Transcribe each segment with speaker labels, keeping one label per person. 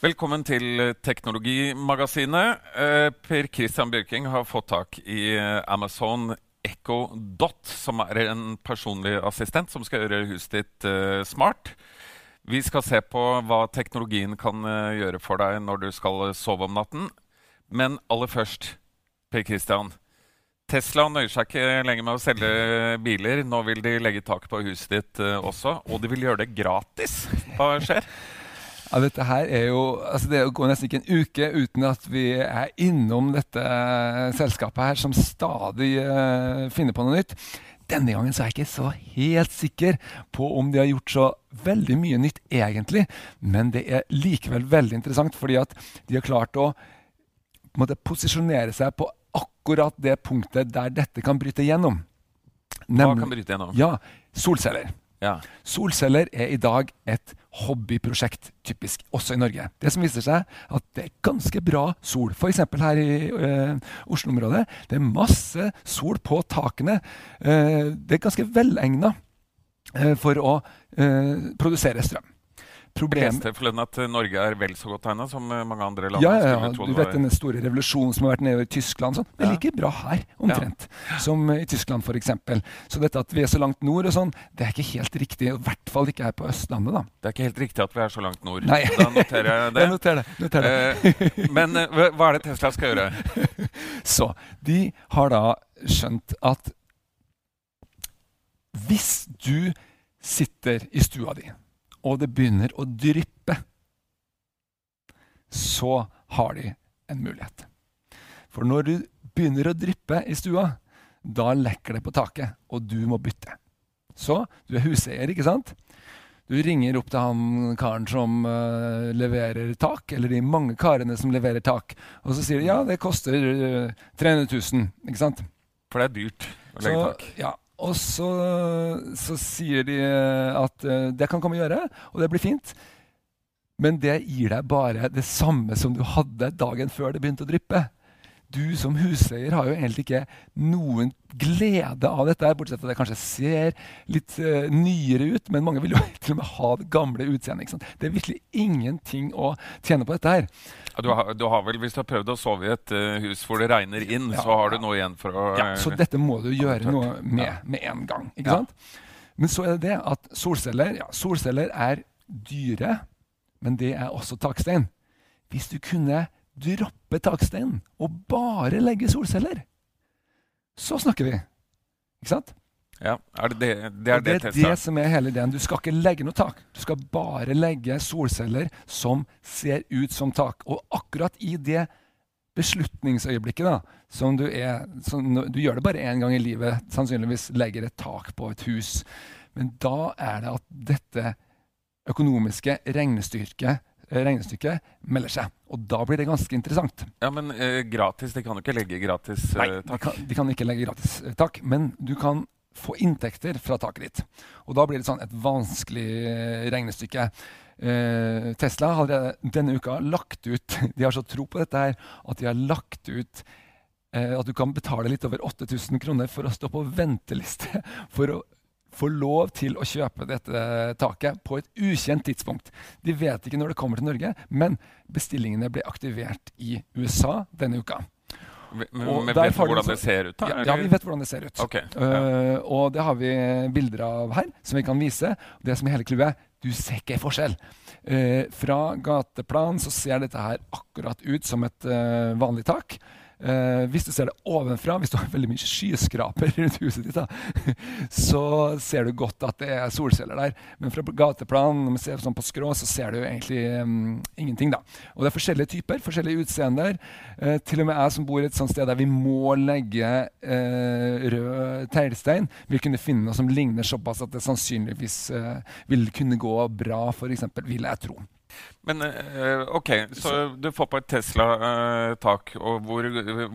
Speaker 1: Velkommen til Teknologimagasinet. Eh, per Christian Bjørking har fått tak i eh, Amazon Echo Dot, som er en personlig assistent som skal gjøre huset ditt uh, smart. Vi skal se på hva teknologien kan gjøre for deg når du skal sove om natten. Men aller først, Per Christian. Tesla nøyer seg ikke lenger med å selge biler. Nå vil de legge tak på huset ditt også, og de vil gjøre det gratis. Hva skjer?
Speaker 2: Ja, dette her er jo, altså Det går nesten ikke en uke uten at vi er innom dette uh, selskapet her, som stadig uh, finner på noe nytt. Denne gangen så er jeg ikke så helt sikker på om de har gjort så veldig mye nytt egentlig. Men det er likevel veldig interessant, fordi at de har klart å måte, posisjonere seg på akkurat det punktet der dette kan bryte gjennom.
Speaker 1: Hva kan bryte gjennom?
Speaker 2: Ja, solceller.
Speaker 1: Ja.
Speaker 2: Solceller er i dag et hobbyprosjekt, typisk også i Norge. Det som viser seg at det er ganske bra sol. F.eks. her i uh, Oslo-området. Det er masse sol på takene. Uh, det er ganske velegna uh, for å produsere strøm.
Speaker 1: Problem... Jeg leste at Norge er vel så godt tegna som mange andre land.
Speaker 2: Ja, ja, ja. Du vet den store revolusjonen som har vært nede i Tyskland. Sånn. Det er like bra her, omtrent, ja. som i Tyskland f.eks. Så dette at vi er så langt nord, og sånn, det er ikke helt riktig. I hvert fall ikke her på Østlandet. da.
Speaker 1: Det er ikke helt riktig at vi er så langt nord.
Speaker 2: Nei.
Speaker 1: Da noterer jeg det.
Speaker 2: jeg noterer det. Noterer det.
Speaker 1: Eh, men eh, hva er det Tesla skal gjøre?
Speaker 2: så de har da skjønt at hvis du sitter i stua di og det begynner å dryppe, så har de en mulighet. For når du begynner å dryppe i stua, da lekker det på taket, og du må bytte. Så du er huseier, ikke sant? Du ringer opp til han karen som uh, leverer tak, eller de mange karene som leverer tak, og så sier de ja, det koster uh, 300 000, ikke sant?
Speaker 1: For det er dyrt å legge
Speaker 2: så,
Speaker 1: tak.
Speaker 2: Ja, og så, så, sier de at uh, det kan komme og gjøre, og det blir fint. Men det gir deg bare det samme som du hadde dagen før det begynte å dryppe. Du som huseier har jo egentlig ikke noen glede av dette, bortsett fra at det kanskje ser litt uh, nyere ut, men mange vil jo til og med ha det gamle utseendet. Det er virkelig ingenting å tjene på dette her.
Speaker 1: Ja, du, har, du, har, vel, Hvis du har prøvd å sove i et uh, hus hvor det regner inn, ja, så har du noe igjen for å
Speaker 2: Ja, Så dette må du gjøre noe med med en gang. ikke sant? Men så er det det at solceller, ja, solceller er dyre, men det er også takstein. Hvis du kunne droppe taksteinen og bare legge solceller, så snakker vi. Ikke sant?
Speaker 1: Ja, er det, det, det, er
Speaker 2: det, det er det som er hele ideen. Du skal ikke legge noe tak. Du skal bare legge solceller som ser ut som tak. Og akkurat i det beslutningsøyeblikket da, som du er som, Du gjør det bare én gang i livet, sannsynligvis legger et tak på et hus. Men da er det at dette økonomiske regnestyrket regnestykket melder seg. Og da blir det ganske interessant.
Speaker 1: Ja, Men eh, gratis, de kan jo ikke legge gratis
Speaker 2: eh,
Speaker 1: tak?
Speaker 2: Nei, de kan, de kan, ikke legge gratis eh, tak. Men du kan få inntekter fra taket ditt. Og da blir det sånn et vanskelig eh, regnestykke. Eh, Tesla har denne uka lagt ut De har så tro på dette her at de har lagt ut eh, at du kan betale litt over 8000 kroner for å stå på venteliste for å få lov til å kjøpe dette taket på et ukjent tidspunkt. De vet ikke når det kommer til Norge, men bestillingene ble aktivert i USA denne uka.
Speaker 1: Men, men vet du hvordan det ser ut?
Speaker 2: da? Ja, ja, vi vet hvordan det ser ut.
Speaker 1: Okay,
Speaker 2: ja. uh, og det har vi bilder av her, som vi kan vise. Det som er hele clouet, du ser ikke forskjell. Uh, fra gateplan så ser dette her akkurat ut som et uh, vanlig tak. Uh, hvis du ser det ovenfra, hvis du har veldig mye skyskraper rundt huset ditt, da, så ser du godt at det er solceller der. Men fra gateplan når man ser sånn på skrå, så ser du egentlig um, ingenting. da. Og det er forskjellige typer, forskjellige utseender. Eh, til og med jeg som bor et sånt sted der vi må legge eh, rød teglstein, vil kunne finne noe som ligner såpass at det sannsynligvis vil kunne gå bra, f.eks., vil jeg tro.
Speaker 1: Men uh, OK, så du får på et Tesla-tak. Uh, og hvor,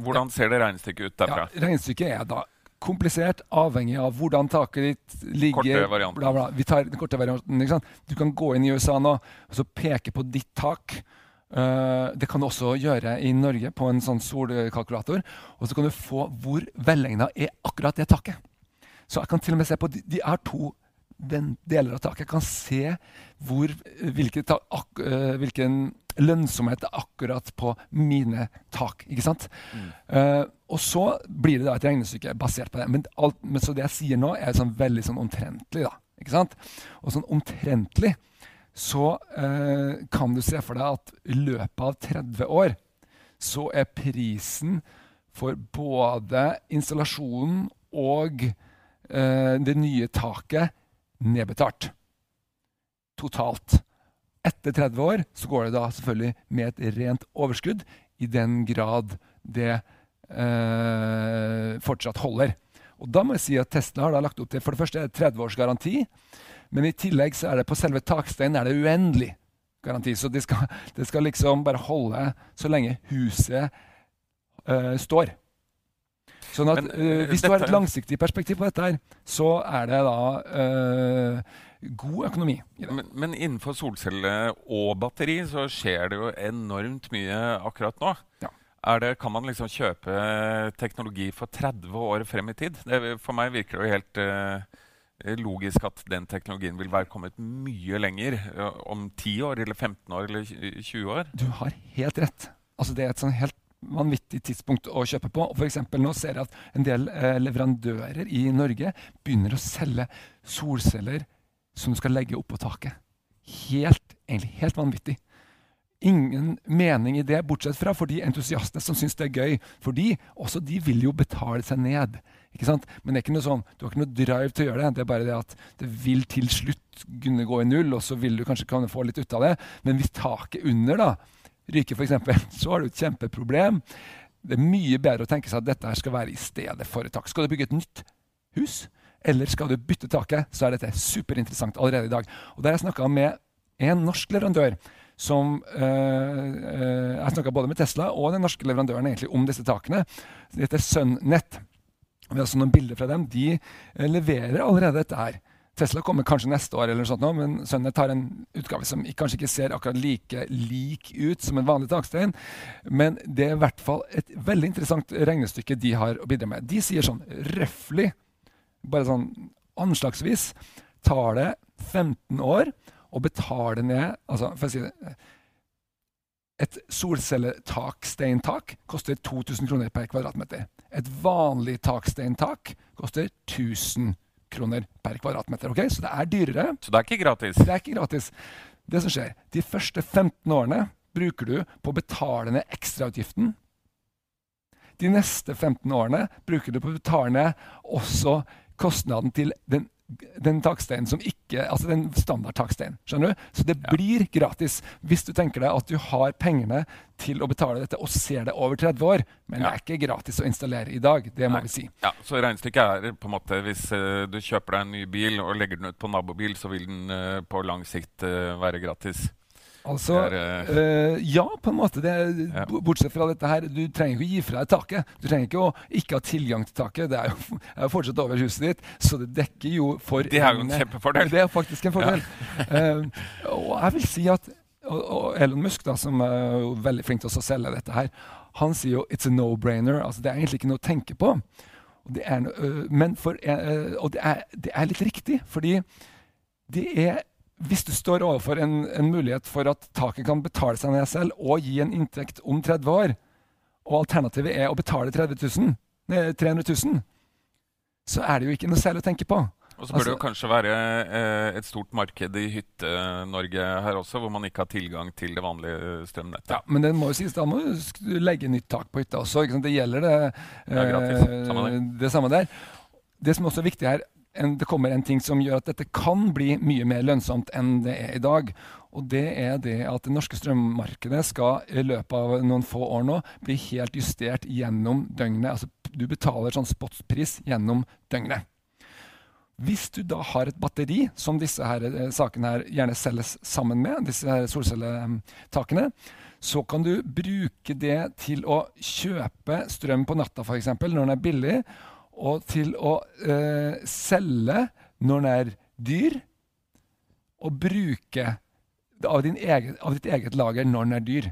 Speaker 1: Hvordan ser det regnestykket ut derfra?
Speaker 2: Ja, regnestykket er da komplisert, avhengig av hvordan taket ditt ligger.
Speaker 1: Korte varianten.
Speaker 2: Bla, bla. Vi tar den korte varianten. ikke sant? Du kan gå inn i USA nå og så peke på ditt tak. Uh, det kan du også gjøre i Norge på en sånn solkalkulator. Og så kan du få hvor velegna er akkurat det taket. Så jeg kan til og med se på De, de er to den deler av taket. Jeg kan se hvor, hvilke ta, ak, uh, hvilken lønnsomhet det er akkurat på mine tak. ikke sant? Mm. Uh, og så blir det da et regnestykke basert på det. Men, alt, men så det jeg sier nå, er sånn veldig sånn omtrentlig. da, ikke sant? Og sånn omtrentlig så uh, kan du se for deg at i løpet av 30 år så er prisen for både installasjonen og uh, det nye taket nedbetalt. Totalt. Etter 30 år så går det da selvfølgelig med et rent overskudd, i den grad det eh, fortsatt holder. Og da må jeg si at Tesla har lagt opp til for det første 30 års garanti, men i tillegg så er det på selve taksteinen er det uendelig garanti. Så det skal, det skal liksom bare holde så lenge huset eh, står. Sånn at Men, uh, Hvis du har et langsiktig perspektiv på dette, her, så er det da uh, god økonomi.
Speaker 1: Men, men, innenfor solcelle og batteri så skjer det jo enormt mye akkurat nå. Ja. Det, kan man liksom kjøpe teknologi for 30 år frem i tid? Det, for meg virker det jo helt uh, logisk at den teknologien vil være kommet mye lenger. Om 10 år, eller 15 år eller 20 år.
Speaker 2: Du har helt rett. Altså, det er et sånn helt vanvittig tidspunkt å kjøpe på. Og For nå ser jeg at en del eh, leverandører i Norge begynner å selge solceller som du skal legge oppå taket. Helt, egentlig helt vanvittig. Ingen mening i det, bortsett fra for de entusiastene som syns det er gøy. For de, også de vil jo betale seg ned. Ikke sant? Men det er ikke noe sånn, du har ikke noe drive til å gjøre det. Det er bare det at det vil til slutt kunne gå i null, og så vil du kanskje kan få litt ut av det. Men hvis taket under da, ryker, f.eks., så har du et kjempeproblem. Det er mye bedre å tenke seg at dette her skal være i stedet for et tak. Skal du bygge et nytt hus, eller skal du bytte taket, så er dette superinteressant allerede i dag. Og Der har jeg snakka med en norsk leverandør som øh, øh, Jeg snakka både med Tesla og den norske leverandøren egentlig om disse takene. Det heter SunNet. Vi har også noen bilder fra dem. De øh, leverer allerede dette her. Tesla kommer kanskje neste år, eller sånt nå, men Sunnet tar en utgave som kanskje ikke ser akkurat like lik ut som en vanlig takstein. Men det er i hvert fall et veldig interessant regnestykke de har å bidra med. De sier sånn røftlig, bare sånn anslagsvis, tar det 15 år å betale ned altså, for å si det, Et solcelletaksteintak koster 2000 kroner per kvadratmeter. Et vanlig taksteintak koster 1000 kroner kroner per kvadratmeter. Okay? Så det er dyrere.
Speaker 1: Så det er ikke gratis?
Speaker 2: Det er ikke gratis. Det som skjer, De første 15 årene bruker du på å betale ned ekstrautgiften. De neste 15 årene bruker du på å betale ned også kostnaden til den den taksteinen som ikke Altså den standardtaksteinen. Skjønner du? Så det blir gratis hvis du tenker deg at du har pengene til å betale dette og ser det over 30 år. Men ja. det er ikke gratis å installere i dag. Det må Nei. vi si.
Speaker 1: Ja, Så regnestykket er på en måte hvis uh, du kjøper deg en ny bil og legger den ut på nabobil, så vil den uh, på lang sikt uh, være gratis.
Speaker 2: Altså, er, øh, ja, på en måte. Det, ja. Bortsett fra dette her, du trenger ikke å gi fra deg taket. Du trenger ikke å ikke ha tilgang til taket. Det er jo, er fortsatt over huset ditt, så det dekker jo for
Speaker 1: Det er jo en kjempefordel.
Speaker 2: Det er faktisk en fordel. Ja. uh, og jeg vil si at og, og Elon Musk, da, som er veldig flink til å selge dette her, han sier jo 'it's a no-brainer'. Altså, det er egentlig ikke noe å tenke på. Og det er, uh, men for, og det er, det er litt riktig, fordi det er hvis du står overfor en, en, mulighet for at taket kan betale seg ned selv og gi en inntekt om 30 år, og alternativet er å betale 30 000, nei, 300 000, så er det jo ikke noe særlig å tenke på.
Speaker 1: Og så bør altså, det jo kanskje være eh, et stort marked i Hytte-Norge her også, hvor man ikke har tilgang til det vanlige strømnettet.
Speaker 2: Ja, Men det må jo sies, da må du legge nytt tak på hytta også. Det gjelder det,
Speaker 1: eh, ja, gratis. Samme
Speaker 2: det samme der. Det som også er viktig her, en, det kommer en ting som gjør at dette kan bli mye mer lønnsomt enn det er i dag. Og det er det at det norske strømmarkedet skal i løpet av noen få år nå bli helt justert gjennom døgnet. Altså du betaler sånn spotpris gjennom døgnet. Hvis du da har et batteri, som disse her, eh, sakene her gjerne selges sammen med, disse her solcelletakene, så kan du bruke det til å kjøpe strøm på natta f.eks. når den er billig og til å eh, selge når den er dyr, og bruke av, egen, av, ditt eget lager når den er dyr.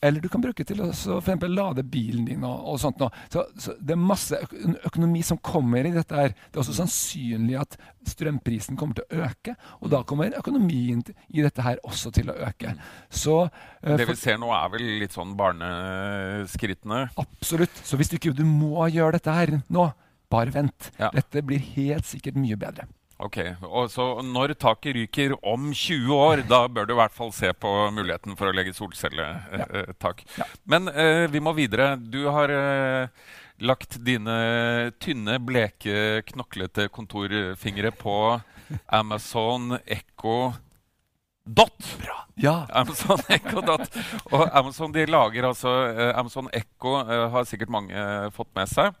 Speaker 2: Eller du kan bruke til å så for lade bilen din og, og sånt. Så, så det er masse økonomi som kommer i dette her. Det er også sannsynlig at strømprisen kommer til å øke, og da kommer økonomien i dette her også til å øke. Så, uh,
Speaker 1: Det vi ser nå, er vel litt sånn barneskrittene.
Speaker 2: Absolutt. Så hvis du ikke du må gjøre dette her nå, bare vent.
Speaker 1: Ja.
Speaker 2: Dette blir helt sikkert mye bedre.
Speaker 1: Ok, og så Når taket ryker om 20 år, da bør du i hvert fall se på muligheten for å legge solcelletak.
Speaker 2: Ja.
Speaker 1: Men eh, vi må videre. Du har eh, lagt dine tynne, bleke, knoklete kontorfingre på Amazon Echo Dot.
Speaker 2: Ja.
Speaker 1: Amazon Echo Dot. Og Amazon de lager altså eh, Amazon Echo eh, har sikkert mange eh, fått med seg.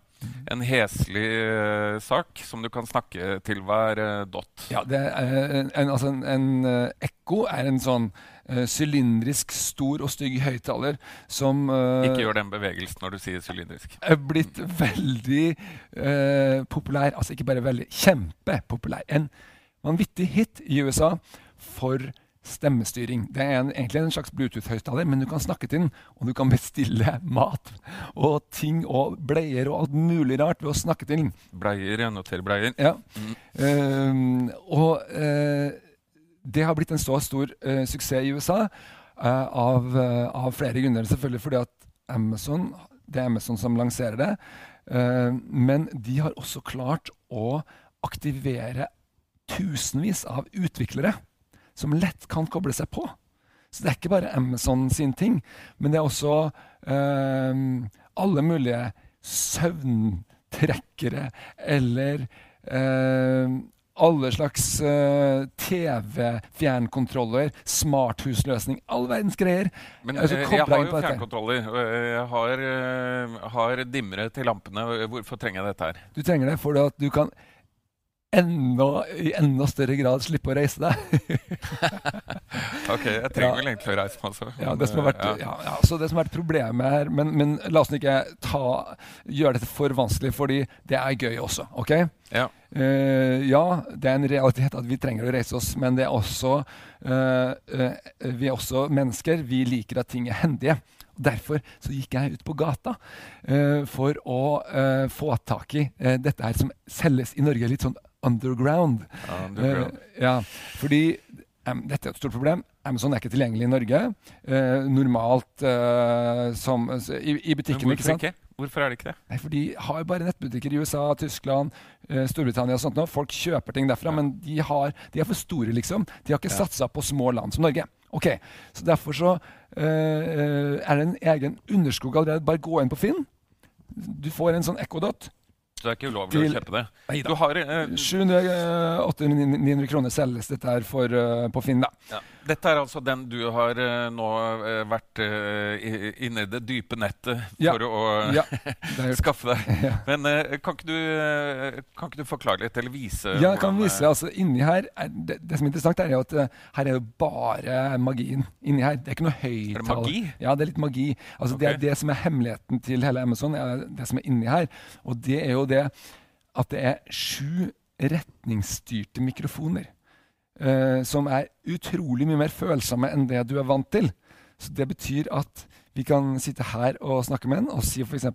Speaker 1: En heslig uh, sak som du kan snakke til hver uh, dot.
Speaker 2: Ja, det er en, en, altså en, en uh, ekko er en sånn eh, sylindrisk, stor og stygg høyttaler som eh,
Speaker 1: Ikke gjør den bevegelsen når du sier sylindrisk.
Speaker 2: er blitt veldig eh, populær. Altså ikke bare veldig, kjempepopulær. En vanvittig hit i USA for stemmestyring. Det er en, egentlig en slags Bluetooth-høyttaler, men du kan snakke til den, og du kan bestille mat og ting og bleier og alt mulig rart ved å snakke til den.
Speaker 1: Bleier, jeg noterer bleier.
Speaker 2: Ja. Ehm, og uh, det har blitt en så stor uh, suksess i USA eh, av, av flere grunner. Selvfølgelig fordi at Amazon, det er Amazon som lanserer det, eh, men de har også klart å aktivere tusenvis av utviklere som lett kan koble seg på. Så det er ikke bare Amazon sin ting, men det er også eh, alle mulige søvntrekkere eller eh, alle slags eh, TV-fjernkontroller, smarthusløsning, all verdens greier.
Speaker 1: Men
Speaker 2: Altså,
Speaker 1: eh, jeg har jo fjernkontroller. og Jeg har, eh, har dimmere til lampene. Hvorfor trenger jeg dette her?
Speaker 2: Du trenger det fordi at du kan enda, i enda større grad slippe å reise deg.
Speaker 1: Ok, jeg trenger
Speaker 2: Ja.
Speaker 1: vel egentlig å reise meg også.
Speaker 2: Ja, det som har vært,
Speaker 1: Ja.
Speaker 2: ja, ja, så det som har vært problemet her men, men la oss ikke ta, gjøre dette for vanskelig, fordi det er gøy også. ok?
Speaker 1: Ja.
Speaker 2: Uh, ja, det er en realitet at vi trenger å reise oss, men det er også, uh, uh, vi er også mennesker. Vi liker at ting er hendige. Derfor så gikk jeg ut på gata for å få tak i dette her som selges i Norge litt sånn underground.
Speaker 1: underground.
Speaker 2: Uh. Ja, fordi um, dette er et stort problem. Amazon er ikke tilgjengelig i Norge. Uh, normalt uh, som, i, i butikkene. ikke sant?
Speaker 1: ikke? Hvorfor er det ikke det?
Speaker 2: Nei, for de har bare nettbutikker i USA, Tyskland, eh, Storbritannia og sånt nå. Folk kjøper ting derfra,
Speaker 1: Ja.
Speaker 2: men de, har, de er for store, liksom. De har ikke
Speaker 1: Ja.
Speaker 2: satsa på små land som Norge. Ok, Så derfor så eh, er det en egen underskog allerede. Bare gå inn på Finn. Du får en sånn Echo-dot.
Speaker 1: Så det er ikke ulovlig
Speaker 2: Til-
Speaker 1: å kjøpe det.
Speaker 2: Neida.
Speaker 1: Du har, eh,
Speaker 2: 700-800-900 kroner selges dette her for, uh, på Finn. da.
Speaker 1: ja. Dette er altså den du har uh, nå eh, vært uh, inne i det dype nettet
Speaker 2: Ja.
Speaker 1: for å
Speaker 2: Ja, det er
Speaker 1: skaffe deg.
Speaker 2: Ja.
Speaker 1: Men kan, ikke du, kan ikke du forklare litt, eller vise?
Speaker 2: Ja, jeg kan vise. altså Inni her er det, det som er interessant, er at her er jo bare magien. Inni her, Det er ikke noe høyttaler.
Speaker 1: magi?
Speaker 2: Ja, det er litt magi. Altså Det er det som er hemmeligheten til hele Amazon, er det som er inni her. Og det er jo det at det er sju retningsstyrte mikrofoner. Eh, som er utrolig mye mer følsomme enn det du er vant til. Så det betyr at vi kan sitte her og snakke med den og si f.eks.: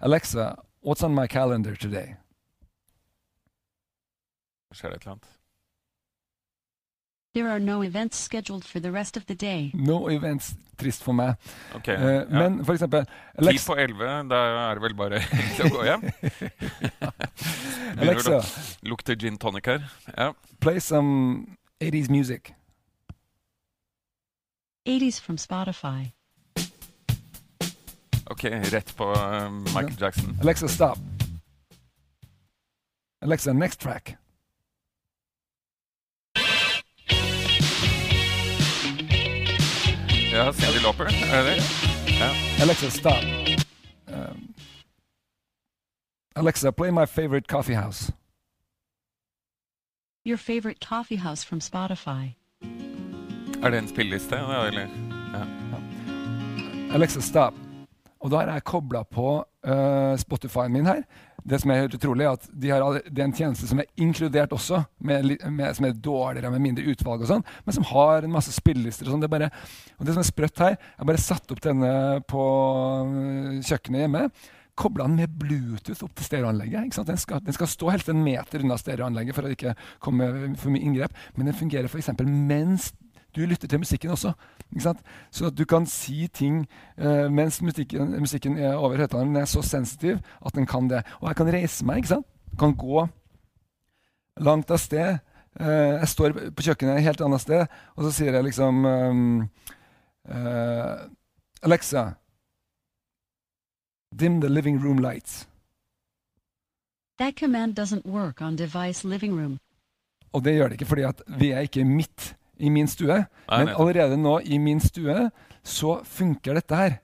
Speaker 2: Alexa, what's on my calendar today?
Speaker 1: Skjer det et eller annet?
Speaker 3: There are no events scheduled for the rest of the day.
Speaker 2: No events. Trist for meg.
Speaker 1: Okay,
Speaker 2: uh,
Speaker 1: ja.
Speaker 2: Men for eksempel
Speaker 1: Ti
Speaker 2: Alexa,
Speaker 1: på elleve, da er det vel bare å gå hjem?
Speaker 2: Alexa
Speaker 1: Lukter gin tonic her. Ja.
Speaker 2: play some 80s music.
Speaker 3: 80s from Spotify.
Speaker 1: Ok, rett på uh, Michael Jackson.
Speaker 2: Alexa, stop. Alexa, next track.
Speaker 1: Ja, Cindy Lauper, er det? Ja.
Speaker 2: Alexa, stop. Um, Alexa, play my favorite coffee house.
Speaker 3: Your favorite coffee house from Spotify.
Speaker 1: Er det en spilleliste? Ja?
Speaker 2: Alexa, stop. Og da er jeg kobla på uh, Spotify-en min her. Det som er helt utrolig, er at de har, det er en tjeneste som er inkludert også, med, med, som er dårligere, med mindre utvalg og sånn, men som har en masse spillelister og sånn. Det, bare, og det som er sprøtt her, jeg bare satt opp denne på øh, kjøkkenet hjemme. Kobla den med Bluetooth opp til stereoanlegget. Den skal, den skal stå helst en meter unna stereoanlegget for å ikke komme for mye inngrep. Men den fungerer f.eks. mens du lytter til musikken også. Så at du kan si ting eh, mens musikken, musikken er over høyttaleren. Den er så sensitiv at den kan det. Og jeg kan reise meg. ikke sant? Kan gå langt av sted. Eh, jeg står på kjøkkenet et helt annet sted, og så sier jeg liksom ehm, eh, Alexa, dim the living room lights.
Speaker 3: That command doesn't work on device living room.
Speaker 2: Og det gjør det ikke fordi at vi er ikke midt i min stue. men allerede nå i min stue så funker dette her.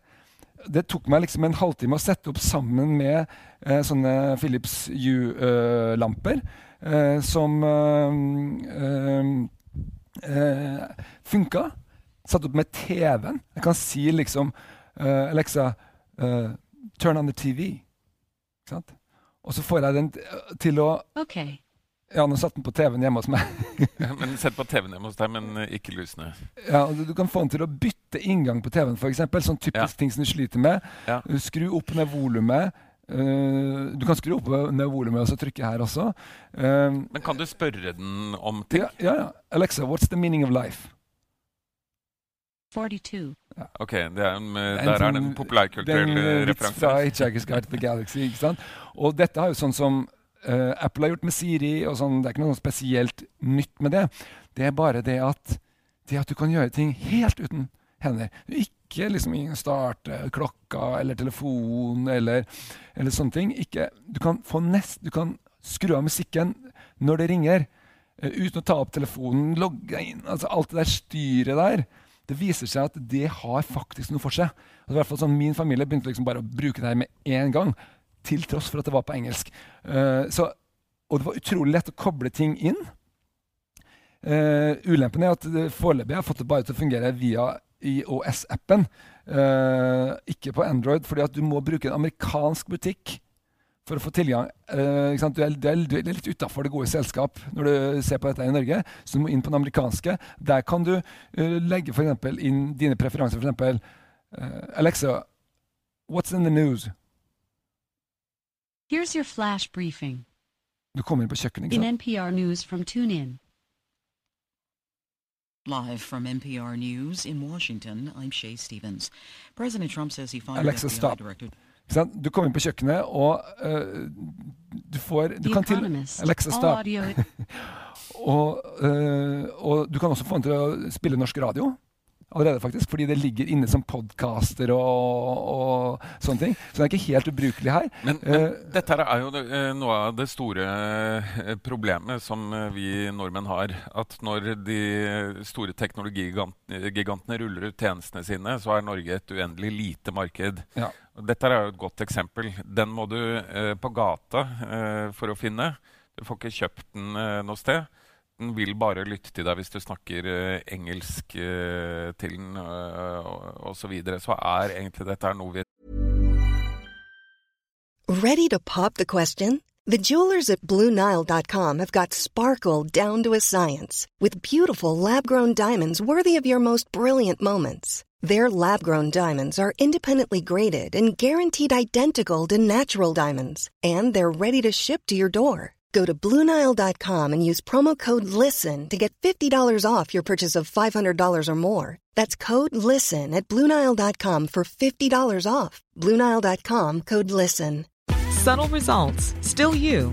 Speaker 2: Det tok meg liksom en halvtime å sette opp sammen med eh, sånne Philips U-lamper. eh, som eh, eh, funka. Satt opp med TV-en. Jeg kan si liksom eh, Alexa, eh, turn on the TV. Ikke sant? Og så får jeg den til å
Speaker 3: Okay.
Speaker 2: Ja, nå satt den på TV-en hjemme hos meg.
Speaker 1: Men Sett på TV-en hjemme hos deg, men eh, ikke lysene.
Speaker 2: Ja, og du, du kan få den til å bytte inngang på TV-en, f.eks. Sånn typisk
Speaker 1: Ja.
Speaker 2: ting som du sliter med.
Speaker 1: Ja.
Speaker 2: Uh, Skru opp ned volumet. Uh, du kan skru opp ned volumet og så trykke her også. Uh,
Speaker 1: Men kan du spørre den om ting?
Speaker 2: ja, ja, ja. Alexa, what's the meaning of life?
Speaker 3: 42.
Speaker 1: Ok, det er en, eh,
Speaker 2: er en
Speaker 1: Der er det
Speaker 2: sånn-
Speaker 1: en populærkulturell
Speaker 2: Den,
Speaker 1: eh,
Speaker 2: uh, fra. Hitchhiker's Guide to the Galaxy. ikke sant? Og dette har jo sånn som uh, Apple har gjort med Siri, og sånn, det er ikke noe spesielt nytt med det. Det er bare det at, det at du kan gjøre ting helt uten hender. Ikke liksom starte klokka eller telefon eller, eller sånne ting. Ikke, du, kan nest, du kan skru av musikken når det ringer, uh, uten å ta opp telefonen, logge inn. altså Alt det der styret der. Det viser seg at det har faktisk noe for seg. Altså, hvert fall sånn, Min familie begynte liksom bare å bruke det her med en gang, til tross for at det var på engelsk. Uh, så, og det var utrolig lett å koble ting inn. Uh, ulempen er at foreløpig har jeg fått det bare til å fungere via IOS-appen. uh, ikke på Android, fordi at du må bruke en amerikansk butikk for å få tilgang. Uh? Du, er, du, er, du er litt utafor det gode selskap når du ser på dette i Norge, så du må inn på den amerikanske. Der kan du uh, legge for inn dine preferanser. Eksempel, eh, Alexa, what's in the news?
Speaker 3: Here's your flash briefing.
Speaker 2: Du kommer inn på kjøkkenet. Ikke sant?
Speaker 3: NPR News from TuneIn.
Speaker 4: Live from NPR News in Washington, I'm Shay Stevens. President Trump says he fired
Speaker 2: Alexa, stop.
Speaker 4: Director
Speaker 2: Du kommer inn på kjøkkenet, og uh, du får du
Speaker 3: The
Speaker 2: kan til, Alexa, stop. Og, uh, og du kan også få den til å spille norsk radio. Allerede, faktisk, fordi det ligger inne som podcaster og, og sånne ting. Så den er ikke helt ubrukelig her.
Speaker 1: Men, men
Speaker 2: uh,
Speaker 1: dette er jo det, eh, noe av det store eh, problemet som vi nordmenn har. At når de store teknologigigantene ruller ut tjenestene sine, så er Norge et uendelig lite marked.
Speaker 2: Ja.
Speaker 1: Dette er jo et godt eksempel. Den må du uh, på gata uh, for å finne. Du får ikke kjøpt den noe sted. Den vil bare lytte til deg hvis du snakker eh, engelsk eh, til den osv. Så, videre. så er egentlig dette her noe vi
Speaker 5: Ready to pop the question? The jewelers at BlueNile.com have got sparkle down to a science with beautiful lab grown diamonds worthy of your most brilliant moments. Their lab grown diamonds are independently graded and guaranteed identical to natural diamonds, and they're ready to ship to your door. Go to BlueNile.com and use promo code LISTEN to get $50 off your purchase of $500 or more. That's code LISTEN at BlueNile.com for $50 off. BlueNile.com code LISTEN.
Speaker 6: Subtle results, still you,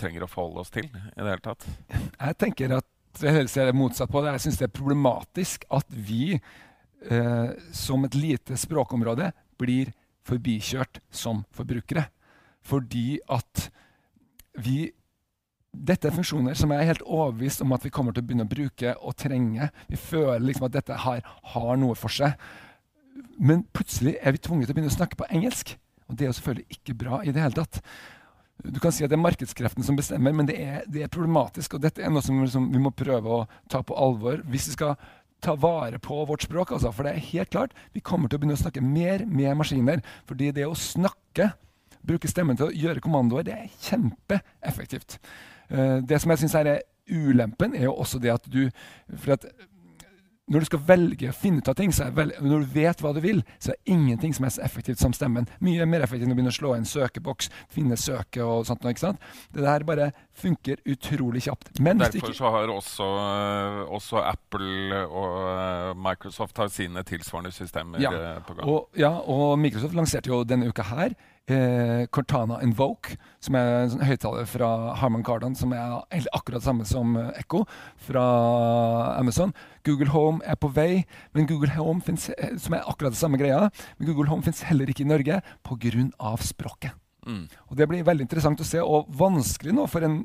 Speaker 1: trenger å forholde oss til i det hele tatt.
Speaker 2: Jeg tenker at heller ser det motsatt på det. Jeg syns det er problematisk at vi eh, som et lite språkområde blir forbikjørt som forbrukere. Fordi at vi Dette er funksjoner som jeg er helt overbevist om at vi kommer til å begynne å bruke og trenge. Vi føler liksom at dette her har noe for seg. Men plutselig er vi tvunget til å begynne å snakke på engelsk. Og det er jo selvfølgelig ikke bra i det hele tatt. Du kan si at det er markedskreftene som bestemmer, men det er, det er problematisk. Og dette er noe som som vi må prøve å ta på alvor hvis vi skal ta vare på vårt språk. Altså. For det er helt klart, vi kommer til å begynne å snakke mer med maskiner. Fordi det å snakke, bruke stemmen til å gjøre kommandoer, det er kjempeeffektivt. Uh, det som jeg syns er ulempen, er jo også det at du for at når du skal velge å finne ut av ting, når du vet hva du vil, så er ingenting som er så effektivt som stemmen. Mye mer effektivt enn å begynne å slå inn søkeboks, finne søke og sånt. ikke sant? Det der bare funker utrolig kjapt.
Speaker 1: Men Derfor så har også, også, Apple og eh, Microsoft har sine tilsvarende systemer
Speaker 2: ja.
Speaker 1: Eh, på gang.
Speaker 2: Og, ja, og Microsoft lanserte jo denne uka her eh, Cortana Invoke, som er en sånn høyttaler fra Harman Kardon, som er akkurat samme som eh, Echo fra Amazon. Google Home er på vei, men Google Home finnes, eh, som er akkurat det samme greia, men Google Home fins heller ikke i Norge pga. språket. Mm. Og Det blir veldig interessant å se, og vanskelig nå for en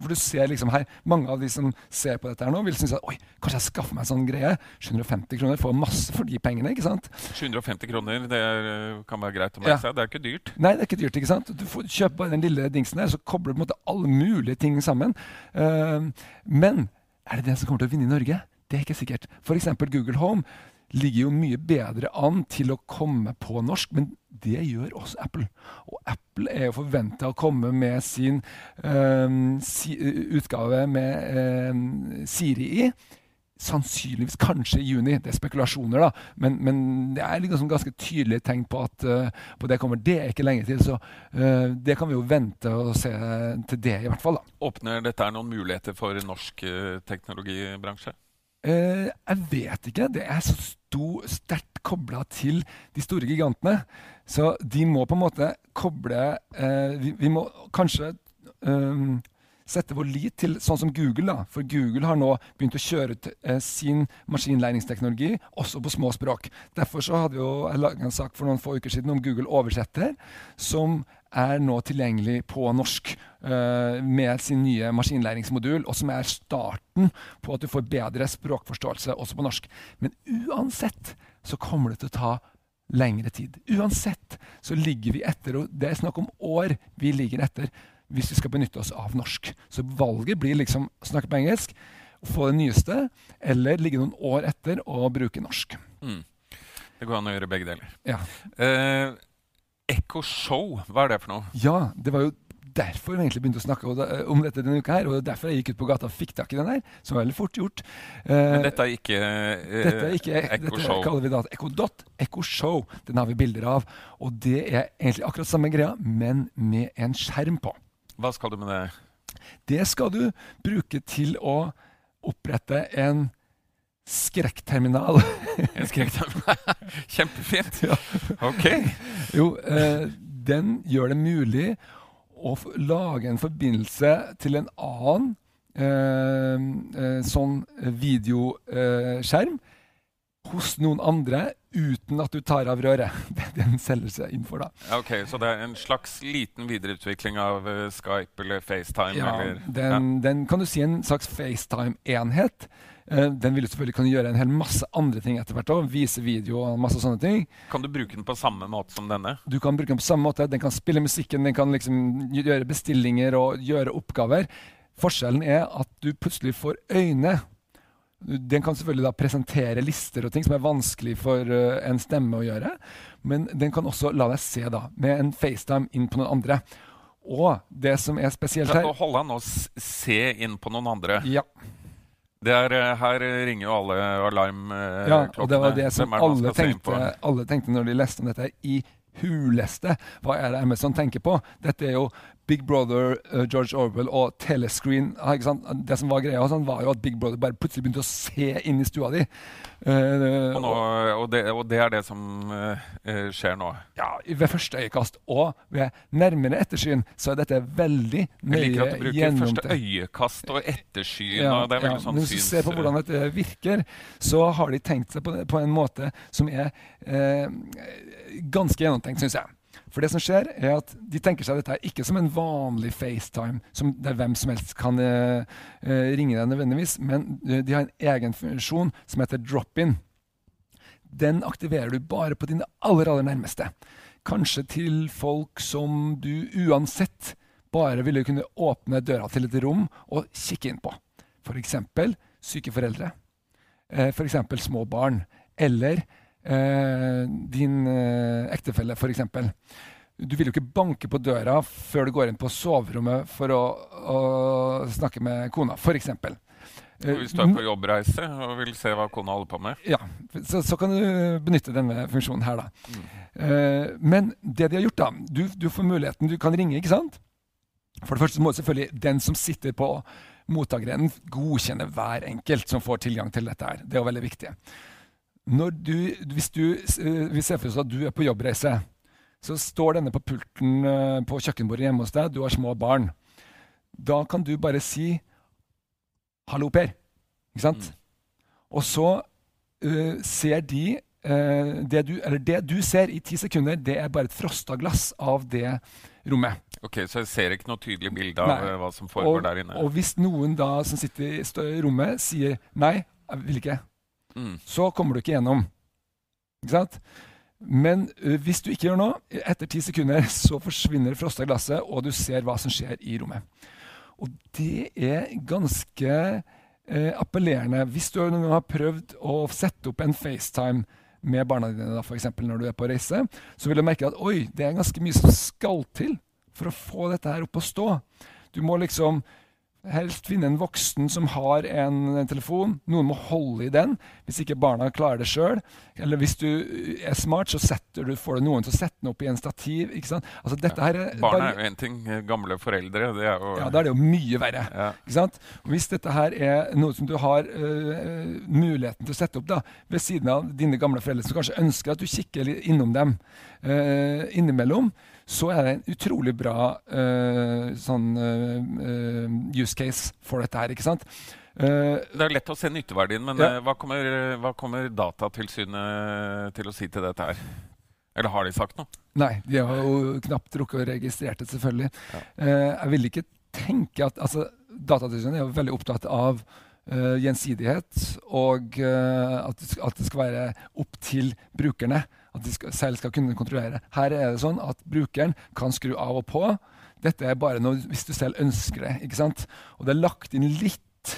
Speaker 2: for du ser liksom her, Mange av de som ser på dette her nå, vil synes at oi, kanskje jeg skaffer meg en sånn greie. 750 kroner, får masse for de pengene. ikke sant?
Speaker 1: 750 kroner, det er, kan være greit å merke ja. seg. Det er ikke dyrt.
Speaker 2: Nei, det er ikke dyrt. ikke sant? Du får kjøpe bare den lille dingsen der, så kobler du på en måte alle mulige ting sammen. Uh, men er det den som kommer til å vinne i Norge? Det er ikke sikkert. F.eks. Google Home ligger jo mye bedre an til å komme på norsk, men det gjør også Apple. Og Apple er jo forventa å komme med sin um, si, utgave med um, Siri i. Sannsynligvis kanskje i juni. Det er spekulasjoner, da. Men, men det er liksom ganske tydelige tegn på at uh, på det kommer. Det er ikke lenge til, så uh, det kan vi jo vente og se til det, i hvert fall. da.
Speaker 1: Åpner dette noen muligheter for norsk teknologibransje?
Speaker 2: Uh, jeg vet ikke. Det er så sterkt kobla til de store gigantene. Så de må på en måte koble eh, vi, vi, må kanskje um, sette vår lit til sånn som Google. da. For Google har nå begynt å kjøre ut eh, sin maskinlæringsteknologi også på små språk. Derfor så hadde vi jo laget en sak for noen få uker siden om Google oversetter, som er nå tilgjengelig på norsk uh, med sin nye maskinlæringsmodul, og som er starten på at du får bedre språkforståelse også på norsk. Men uansett så kommer det til å ta lengre tid. Uansett så ligger vi etter, og det er snakk om år vi ligger etter hvis vi skal benytte oss av norsk. Så valget blir liksom snakke på engelsk, få det nyeste, eller ligge noen år etter og bruke norsk. Mm.
Speaker 1: Det går an å gjøre begge deler.
Speaker 2: Ja.
Speaker 1: Uh, Echo Show, hva er det for noe?
Speaker 2: Ja, det var jo derfor vi egentlig begynte å snakke om dette denne uka. her, og Derfor jeg gikk ut på gata og fikk tak i den her. Som var veldig fort gjort.
Speaker 1: Men dette er ikke, uh,
Speaker 2: dette er ikke Echo dette Show? kaller vi da Echo Dot. Echo Show. Den har vi bilder av. Og det er egentlig akkurat samme greia, men med en skjerm på.
Speaker 1: Hva skal du med det?
Speaker 2: Det skal du bruke til å opprette en skrekkterminal.
Speaker 1: en skrekkterminal? Kjempefint. Ja. Ok.
Speaker 2: Jo, eh, den gjør det mulig å lage en forbindelse til en annen eh, eh, sånn videoskjerm hos noen andre uten at du tar av røret. Det er Den selger seg inn for, da.
Speaker 1: Ok, Så det er en slags liten videreutvikling av uh, Skype eller FaceTime?
Speaker 2: Ja,
Speaker 1: eller,
Speaker 2: den, ja. den, kan du si en slags FaceTime-enhet. Uh, den vil selvfølgelig kunne gjøre en hel masse andre ting etter hvert. Også, vise video og masse sånne ting.
Speaker 1: Kan du bruke den på samme måte som denne?
Speaker 2: Du kan bruke Den på samme måte. Den kan spille musikken, den kan liksom gjøre bestillinger og gjøre oppgaver. Forskjellen er at du plutselig får øyne den kan selvfølgelig da presentere lister og ting som er vanskelig for uh, en stemme å gjøre. Men den kan også la deg se da, med en FaceTime inn på noen andre. Og det som er spesielt her
Speaker 1: Hold an å se inn på noen andre.
Speaker 2: Ja.
Speaker 1: Er, eh, her ringer jo alle alarmklokkene.
Speaker 2: Ja, og det var det som alle tenkte, alle tenkte, når de leste om dette i huleste. Hva er det Amazon tenker på? Dette er jo Big Brother, uh, George Orwell og telescreen. Det som var greia sånn, var jo at Big Brother bare plutselig begynte å se inn i stua di.
Speaker 1: Uh, og, nå, og, det, og, det, er det som uh, skjer nå?
Speaker 2: Ja, ved første øyekast. Og ved nærmere ettersyn så er dette veldig nøye gjennomtenkt. Jeg liker
Speaker 1: at du bruker første øyekast og ettersyn. Ja, og det er veldig ja, sånn
Speaker 2: Hvis du ser på hvordan dette virker, så har de tenkt seg på, på en måte som er ganske gjennomtenkt, syns jeg. For det som skjer er at De tenker seg dette ikke som en vanlig FaceTime, som der hvem som helst kan uh, ringe deg nødvendigvis, men uh, de har en egen funksjon som heter drop-in. Den aktiverer du bare på dine aller, aller nærmeste. Kanskje til folk som du uansett bare ville kunne åpne døra til et rom og kikke inn på. F.eks. syke foreldre. F.eks. små barn. Eller eh, din eh, ektefelle, f.eks. Du vil jo ikke banke på døra før du går inn på soverommet for å, å snakke med kona, f.eks.
Speaker 1: Hvis du er på jobbreise og vil se hva kona holder på med?
Speaker 2: Ja, så, så kan du benytte denne funksjonen her, da. Mm. Uh, men det de har gjort, da du, du, får muligheten, du kan ringe, ikke sant? For det første må selvfølgelig den som sitter på mottakerenden, godkjenne hver enkelt som får tilgang til dette her. Det er jo veldig viktig du, hvis du eh, vi ser for oss at du er på jobbreise, så står denne på pulten eh, på kjøkkenbordet hjemme hos deg, du har små barn. Da kan du bare si 'Hallo, Per'. Ikke sant? Mm. Og så uh, ser de uh, det, du, eller det du ser i ti sekunder, det er bare et frosta glass av det rommet.
Speaker 1: Ok, Så jeg ser ikke noe tydelig bilde av Nei. hva som foregår
Speaker 2: og,
Speaker 1: der inne?
Speaker 2: Og hvis noen da som sitter i rommet, sier 'nei, jeg vil ikke', mm. så kommer du ikke gjennom. Ikke sant? Men uh, hvis du ikke gjør noe, etter ti sekunder så forsvinner det frosta glasset, og du ser hva som skjer i rommet. Og det er ganske uh, appellerende. Hvis du noen gang har prøvd å sette opp en FaceTime med barna dine da, for eksempel, når du er på reise, så vil du merke at oi, det er ganske mye som skal til for å få dette her opp å stå. Du må liksom Helst finne en voksen som har en telefon. Noen må holde i den hvis ikke barna klarer det sjøl. Eller hvis du er smart, så du, får du noen til å sette den opp i en stativ. ikke sant? Altså, dette her
Speaker 1: er Barna er jo én ting. Gamle foreldre det er jo
Speaker 2: Ja, da er det jo mye verre. Ja. ikke sant? Og hvis dette her er noe som du har uh, muligheten til å sette opp da, ved siden av dine gamle foreldre, som kanskje ønsker at du kikker innom dem uh, innimellom, så er det en utrolig bra uh, sånn uh, use case for dette her. ikke sant?
Speaker 1: Uh, det er lett å se nytteverdien, men ja. hva, kommer, hva, kommer, Datatilsynet til å si til dette her? Eller har de sagt noe?
Speaker 2: Nei, de har jo knapt rukket å registrere det, selvfølgelig. Ja. jeg vil ikke tenke at altså, Datatilsynet er jo veldig opptatt av gjensidighet, og at, at det skal være opp til brukerne at de skal, selv skal kunne kontrollere. Her er det sånn at brukeren kan skru av og på. Dette er bare noe hvis du selv ønsker det. ikke sant? Og det er lagt inn litt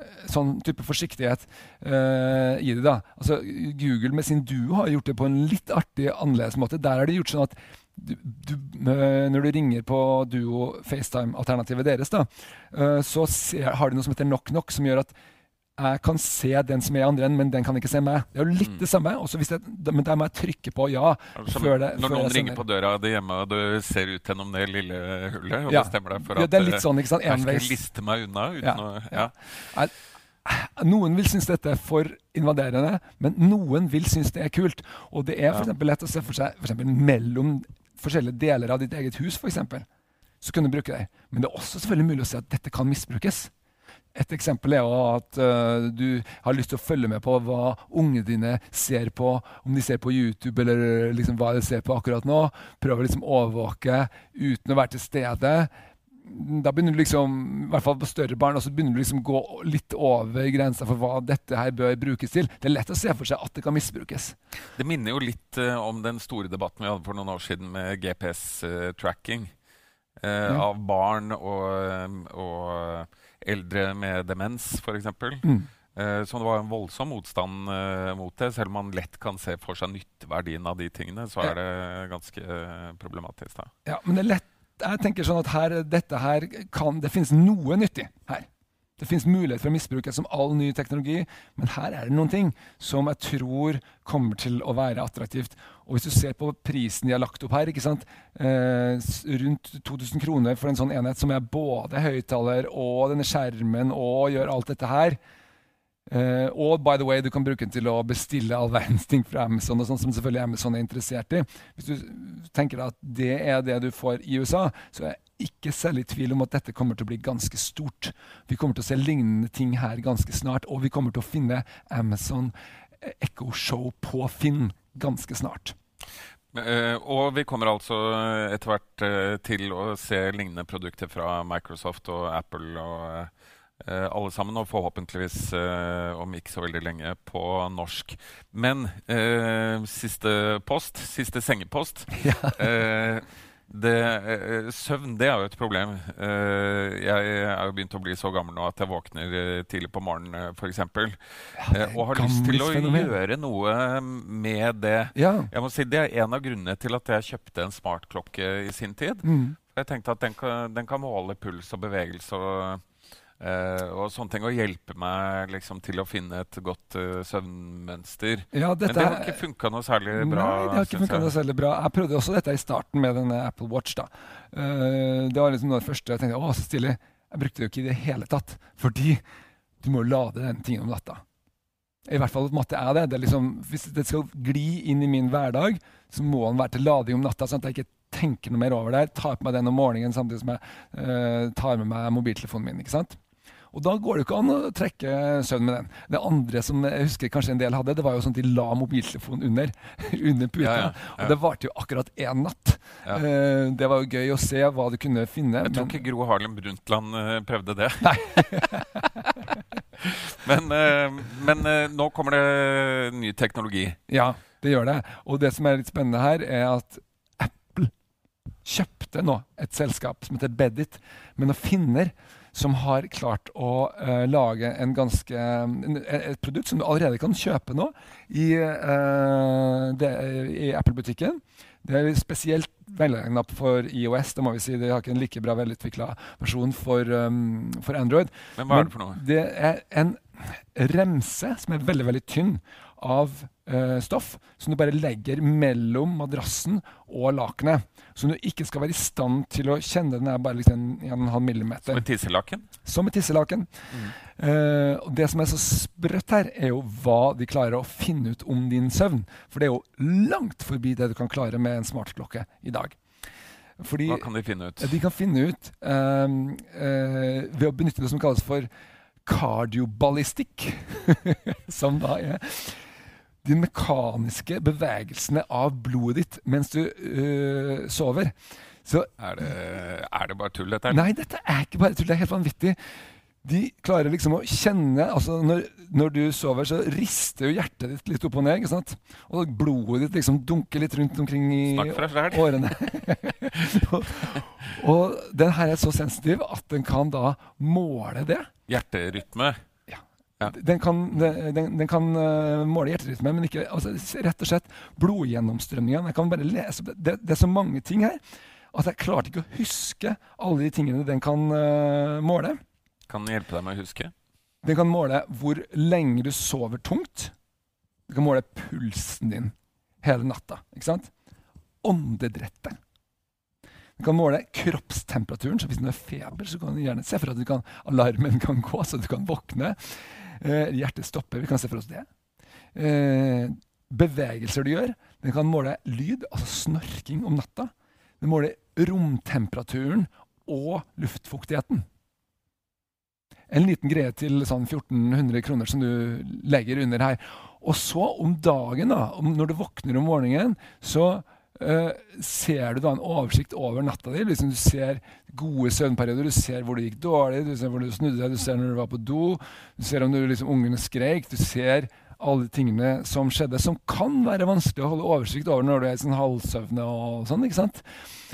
Speaker 2: eh, sånn type forsiktighet uh, i det. da. Altså, Google med sin Duo har gjort det på en litt artig, annerledes måte. Der har de gjort sånn at du, du, uh, når du ringer på Duo FaceTime-alternativet deres, da, uh, så ser, har de noe som heter Knock Knock, som gjør at jeg kan se den som er i andre enden, men den kan ikke se meg. Det er jo litt mm. det samme. Jeg, men der må jeg trykke på ja.
Speaker 1: Som, det, når noen ringer på døra di hjemme, og du ser ut gjennom det lille hullet og ja. bestemmer deg for
Speaker 2: at ja, det er litt sånn, ikke sant?
Speaker 1: jeg skal liste meg unna uten å ja.
Speaker 2: Jeg, noen vil synes dette er for invaderende, men noen vil synes det er kult. Og det er for lett å se for seg for eksempel, mellom forskjellige deler av ditt eget hus, eksempel, så kan du bruke det. Men det er også selvfølgelig mulig å si at dette kan misbrukes. Et eksempel er at uh, du har lyst til å følge med på hva ungene dine ser på, om de ser på YouTube eller liksom hva de ser på akkurat nå. prøver å liksom overvåke uten å være til stede. Da begynner du liksom, i hvert fall på større barn, så begynner du liksom gå litt over grensa for hva dette her bør brukes til. Det er lett å se for seg at det kan misbrukes.
Speaker 1: Det minner jo litt uh, om den store debatten vi hadde for noen år siden med GPS-tracking uh, ja. av barn og, og eldre med demens, f.eks. Mm. Eh, så det var en voldsom motstand uh, mot det. Selv om man lett kan se for seg nytteverdien av de tingene, så er det ganske uh, problematisk. Da.
Speaker 2: Ja, men det er lett, jeg tenker sånn at her, dette her kan, det finnes noe nyttig her. Det fins mulighet for å misbruke som all ny teknologi, men her er det noen ting som jeg tror kommer til å være attraktivt. Og hvis du ser på prisen de har lagt opp her, ikke? Eh, rundt 2000 kroner for en sånn enhet som er både høyttaler og denne skjermen og gjør alt dette her. Eh, og by the way, du kan bruke den til å bestille all verdens ting fra Amazon, og sånt, som selvfølgelig Amazon er interessert i. Hvis du tenker at det er det du får i USA, så er jeg ikke særlig i tvil om at dette kommer til å bli ganske stort. Vi kommer til å se lignende ting her ganske snart, og vi kommer til å finne Amazon eh, Echo Show på Finn ganske snart.
Speaker 1: Eh, og vi kommer altså etter hvert eh, til å se lignende produkter fra Microsoft og Apple og eh, alle sammen, og forhåpentligvis eh, om ikke så veldig lenge på norsk. Men eh, siste post, siste sengepost eh, det, eh, Søvn det er jo et problem. Eh, jeg er jo begynt å bli så gammel nå at jeg våkner eh, tidlig på morgenen, f.eks.
Speaker 2: er
Speaker 1: og har lyst til å
Speaker 2: fenomen.
Speaker 1: gjøre noe med det.
Speaker 2: Ja.
Speaker 1: Jeg må si Det er en av grunnene til at jeg kjøpte en smartklokke i sin tid.
Speaker 2: Mm.
Speaker 1: Jeg tenkte at den kan, den kan måle puls og bevegelse og, eh, og sånne ting. å hjelpe meg liksom, til å finne et godt uh, søvnmønster.
Speaker 2: Ja,
Speaker 1: Men det har ikke funka noe særlig bra.
Speaker 2: Nei, det har ikke funka noe særlig bra. Jeg prøvde også dette i starten med denne Apple Watch. da. Uh, det var liksom noe av det første jeg tenkte å, så stilig. Jeg brukte det jo ikke i det hele tatt. Fordi du må lade den tingen om natta. I hvert fall måtte er det. det er liksom, hvis det skal gli inn i min hverdag, så må den være til lading om natta. sånn at jeg ikke tenker noe mer over det. Tar på meg den om morgenen samtidig som jeg tar med meg mobiltelefonen min. ikke sant? Og da går det jo ikke an å trekke søvn med den. Det andre som jeg husker kanskje en del hadde, det var jo sånn at de la mobiltelefonen under, under puta.
Speaker 1: Ja, ja.
Speaker 2: Og det varte jo akkurat én natt. Eh, det var jo gøy å se hva du kunne finne.
Speaker 1: Jeg tror
Speaker 2: men-
Speaker 1: ikke Gro Harlem Brundtland eh, prøvde det. men eh, men nå kommer det ny teknologi.
Speaker 2: Ja, det gjør det. Og det som er litt spennende her, er at Apple kjøpte nå et selskap som heter Bedit, men nå finner som har klart å uh, lage en ganske, en, et produkt som du allerede kan kjøpe nå i, uh, i Apple-butikken. Det er spesielt velegna for IOS. det må vi si. De har ikke en like bra velutvikla versjon for, um, for Android.
Speaker 1: Men hva er det for noe?
Speaker 2: Det er en remse som er veldig veldig tynn av eh, stoff, som du bare legger mellom madrassen og lakenet. Som du ikke skal være i stand til å kjenne. Den er bare liksom en, en halv millimeter.
Speaker 1: Som et tisselaken?
Speaker 2: Som et tisselaken. Eh, og det som er så sprøtt her, er jo hva de klarer å finne ut om din søvn. For det er jo langt forbi det du kan klare med en smartklokke i dag. Fordi
Speaker 1: Hva kan de finne ut?
Speaker 2: de kan finne ut eh, eh, ved å benytte det som kalles for kardioballistikk. som da er de mekaniske bevegelsene av blodet ditt mens du øh, sover. Så
Speaker 1: Er det, er det bare tull, dette?
Speaker 2: Nei, dette er ikke bare tull. Det er helt vanvittig. De klarer liksom å kjenne altså når, når du sover, så rister jo hjertet ditt litt opp og ned. ikke sant? Og blodet ditt liksom dunker litt rundt omkring i årene. og, og den her er så sensitiv at den kan da måle det.
Speaker 1: Hjerterytme?
Speaker 2: Den kan, den, den- kan øh, måle hjerterytmen, men ikke altså, rett og slett blodgjennomstrømningen. Jeg kan bare lese det. det. Er så mange ting her at jeg klarte ikke å huske alle de tingene den kan uh, måle.
Speaker 1: Kan den hjelpe deg med å huske?
Speaker 2: Den kan måle hvor lenge du sover tungt. Den kan måle pulsen din hele natta. ikke sant? Åndedrettet. Den kan måle kroppstemperaturen. så Hvis du har feber, så kan du gjerne se for at du kan, alarmen kan gå, så du kan våkne. Eh, hjertet stopper. Vi kan se for oss det. Eh, bevegelser du gjør. Den kan måle lyd, altså snorking om natta. Den måler romtemperaturen og luftfuktigheten. En liten greie til sånn 1400 kroner som du legger under her. Og så om dagen, da, om, når du våkner om morgenen, så eh, ser du da en oversikt over natta di. Liksom du ser gode søvnperioder, du ser hvor det gikk dårlig, du ser hvor du snudde deg, du ser når du var på do, du ser om du, liksom, ungene skreik, du ser alle de tingene som skjedde, som kan være vanskelig å holde oversikt over når du er i sånn halvsøvne og sånn. ikke sant?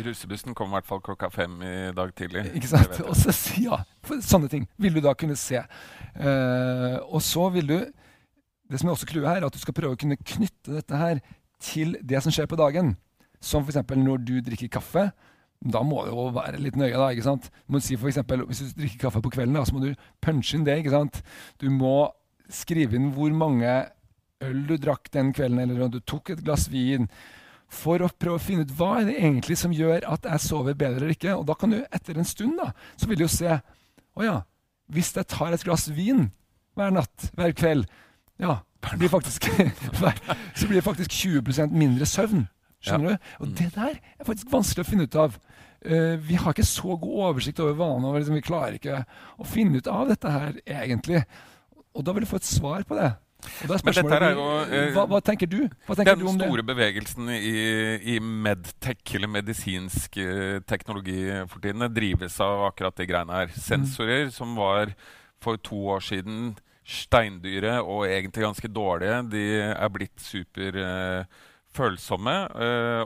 Speaker 1: Russebussen kom i hvert fall klokka fem i dag tidlig.
Speaker 2: Ikke sant? Og så, ja, sånne ting vil du da kunne se. Uh, og så vil du Det som er også clouet her, er at du skal prøve å kunne knytte dette her til det som skjer på dagen. Som f.eks. når du drikker kaffe. Da må du jo være litt nøye. da, ikke sant? Du må si for eksempel, Hvis du drikker kaffe på kvelden, da, så må du punche inn det. ikke sant? Du må skrive inn hvor mange øl du drakk den kvelden, eller om du tok et glass vin. For å prøve å finne ut hva er det egentlig som gjør at jeg sover bedre eller ikke. Og da kan du etter en stund da, så vil du jo se å ja, hvis jeg tar et glass vin hver natt, hver kveld, ja, blir faktisk, så blir det faktisk 20% mindre søvn. Skjønner du? Og det der er faktisk vanskelig å finne ut av. Uh, vi har ikke så god oversikt over vanene, og liksom, vi klarer ikke å finne ut av dette her egentlig. Og da vil du få et svar på det.
Speaker 1: Jo, eh,
Speaker 2: hva, hva tenker du? Hva tenker
Speaker 1: Den
Speaker 2: du om det?
Speaker 1: store bevegelsen i, i medtech, eller medisinsk eh, teknologi for tiden, drives av akkurat de greiene her. Sensorer som var for to år siden steindyre og egentlig ganske dårlige, de er blitt superfølsomme,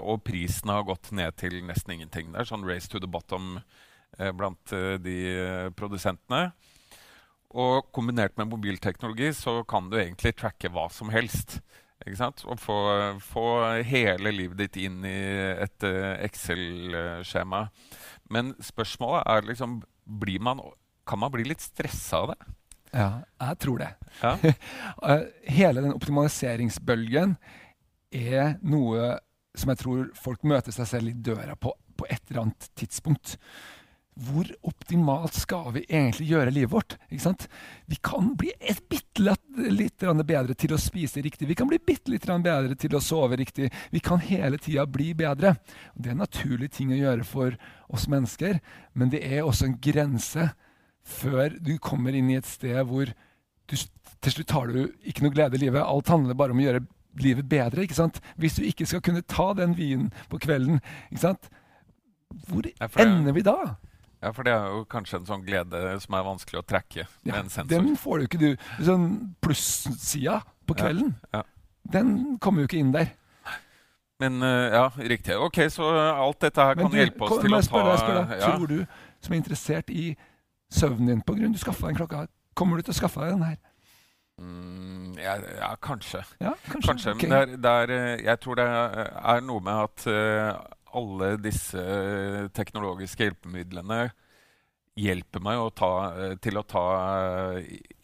Speaker 1: og prisen har gått ned til nesten ingenting. Det er sånn race to the bottom eh, blant eh, de eh, produsentene. Og kombinert med mobilteknologi så kan du egentlig tracke hva som helst. Og få, få hele livet ditt inn i et eh, Excel-skjema. Men spørsmålet er liksom blir man, Kan man bli litt stressa av det?
Speaker 2: Ja, jeg tror det.
Speaker 1: Ja.
Speaker 2: Eh, Hele den optimaliseringsbølgen er noe som jeg tror folk møter seg selv i døra på på et eller annet tidspunkt. Hvor optimalt skal vi egentlig gjøre livet vårt? Vi kan bli bitte litt bedre til å spise riktig. Vi kan bli bitte litt bedre til å sove riktig. Vi kan hele tida bli bedre. Det er en naturlig ting å gjøre for oss mennesker, men det er også en grense før du kommer inn i et sted hvor du, til slutt har du ikke noe glede i livet. Alt handler bare om å gjøre livet bedre. ikke sant? Hvis du ikke skal kunne ta den vinen på kvelden, ikke sant? hvor
Speaker 1: Ja,
Speaker 2: ender vi da?
Speaker 1: ja, for det er jo kanskje en sånn glede som er vanskelig å trekke med
Speaker 2: Ja,
Speaker 1: en sensor.
Speaker 2: den får du ikke, du. Sånn plussida på kvelden,
Speaker 1: ja.
Speaker 2: den kommer jo ikke inn der.
Speaker 1: Men eh, ja, riktig. Ok, så alt dette her
Speaker 2: Men
Speaker 1: kan
Speaker 2: du,
Speaker 1: hjelpe oss
Speaker 2: kom-
Speaker 1: til å ta
Speaker 2: deg, spørre deg. Tror du, som er interessert i søvnen din på grunn du skaffa deg en klokke, kommer du til å skaffe deg den her?
Speaker 1: Mm, ja, ja, kanskje.
Speaker 2: Ja, kanskje.
Speaker 1: Kanskje.
Speaker 2: Okay.
Speaker 1: Men det er, det er, eh, jeg tror det er noe med at uh, alle disse eh, teknologiske hjelpemidlene hjelper meg å ta, til å ta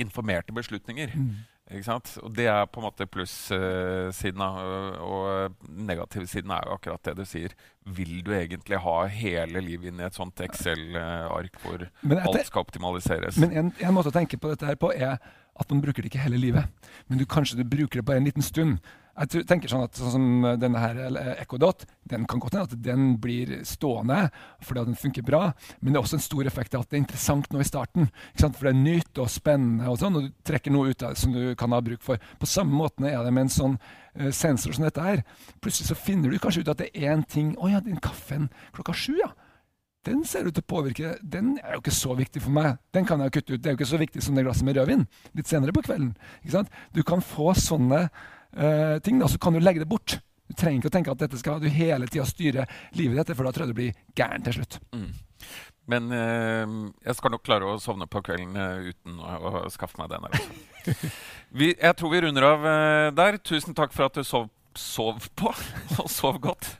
Speaker 1: informerte beslutninger.
Speaker 2: Mm.
Speaker 1: Og det er på en måte plussiden Uh, Og negativsiden er jo akkurat det du sier. Vil du egentlig ha hele livet inn i et sånt Excel-ark hvor
Speaker 2: etter-
Speaker 1: alt skal optimaliseres?
Speaker 2: Men en, en måte å tenke på dette her på er at man bruker det ikke hele livet. Men du, kanskje du bruker det bare en liten stund. Jeg tenker sånn at sånn som denne her Ekodot, Dot, den kan godt hende at den blir stående fordi den funker bra. Men det er også en stor effekt av at det er interessant nå i starten. For det er nytt og spennende, og sånn, og du trekker noe ut av det som du kan ha bruk for. På samme måte er det med en sånn eh, sensor som dette her. Plutselig så finner du kanskje ut at det er én ting Å ja, den kaffen klokka sju, ja den ser ut til å påvirke Den er jo ikke så viktig for meg. Den kan jeg kutte ut. Det er jo ikke så viktig som det glasset med rødvin litt senere på kvelden. Du kan få sånne eh, ting, da, så kan du legge det bort. Du trenger ikke å tenke at dette skal du hele tida styre livet ditt, for da tror jeg du blir gæren til slutt.
Speaker 1: Mm. Men eh, jeg skal nok klare å sovne på kvelden uh, uten å, å skaffe meg den. Altså. Vi, jeg tror vi runder av uh, der. Tusen takk for at du sov, sov på, og sov godt.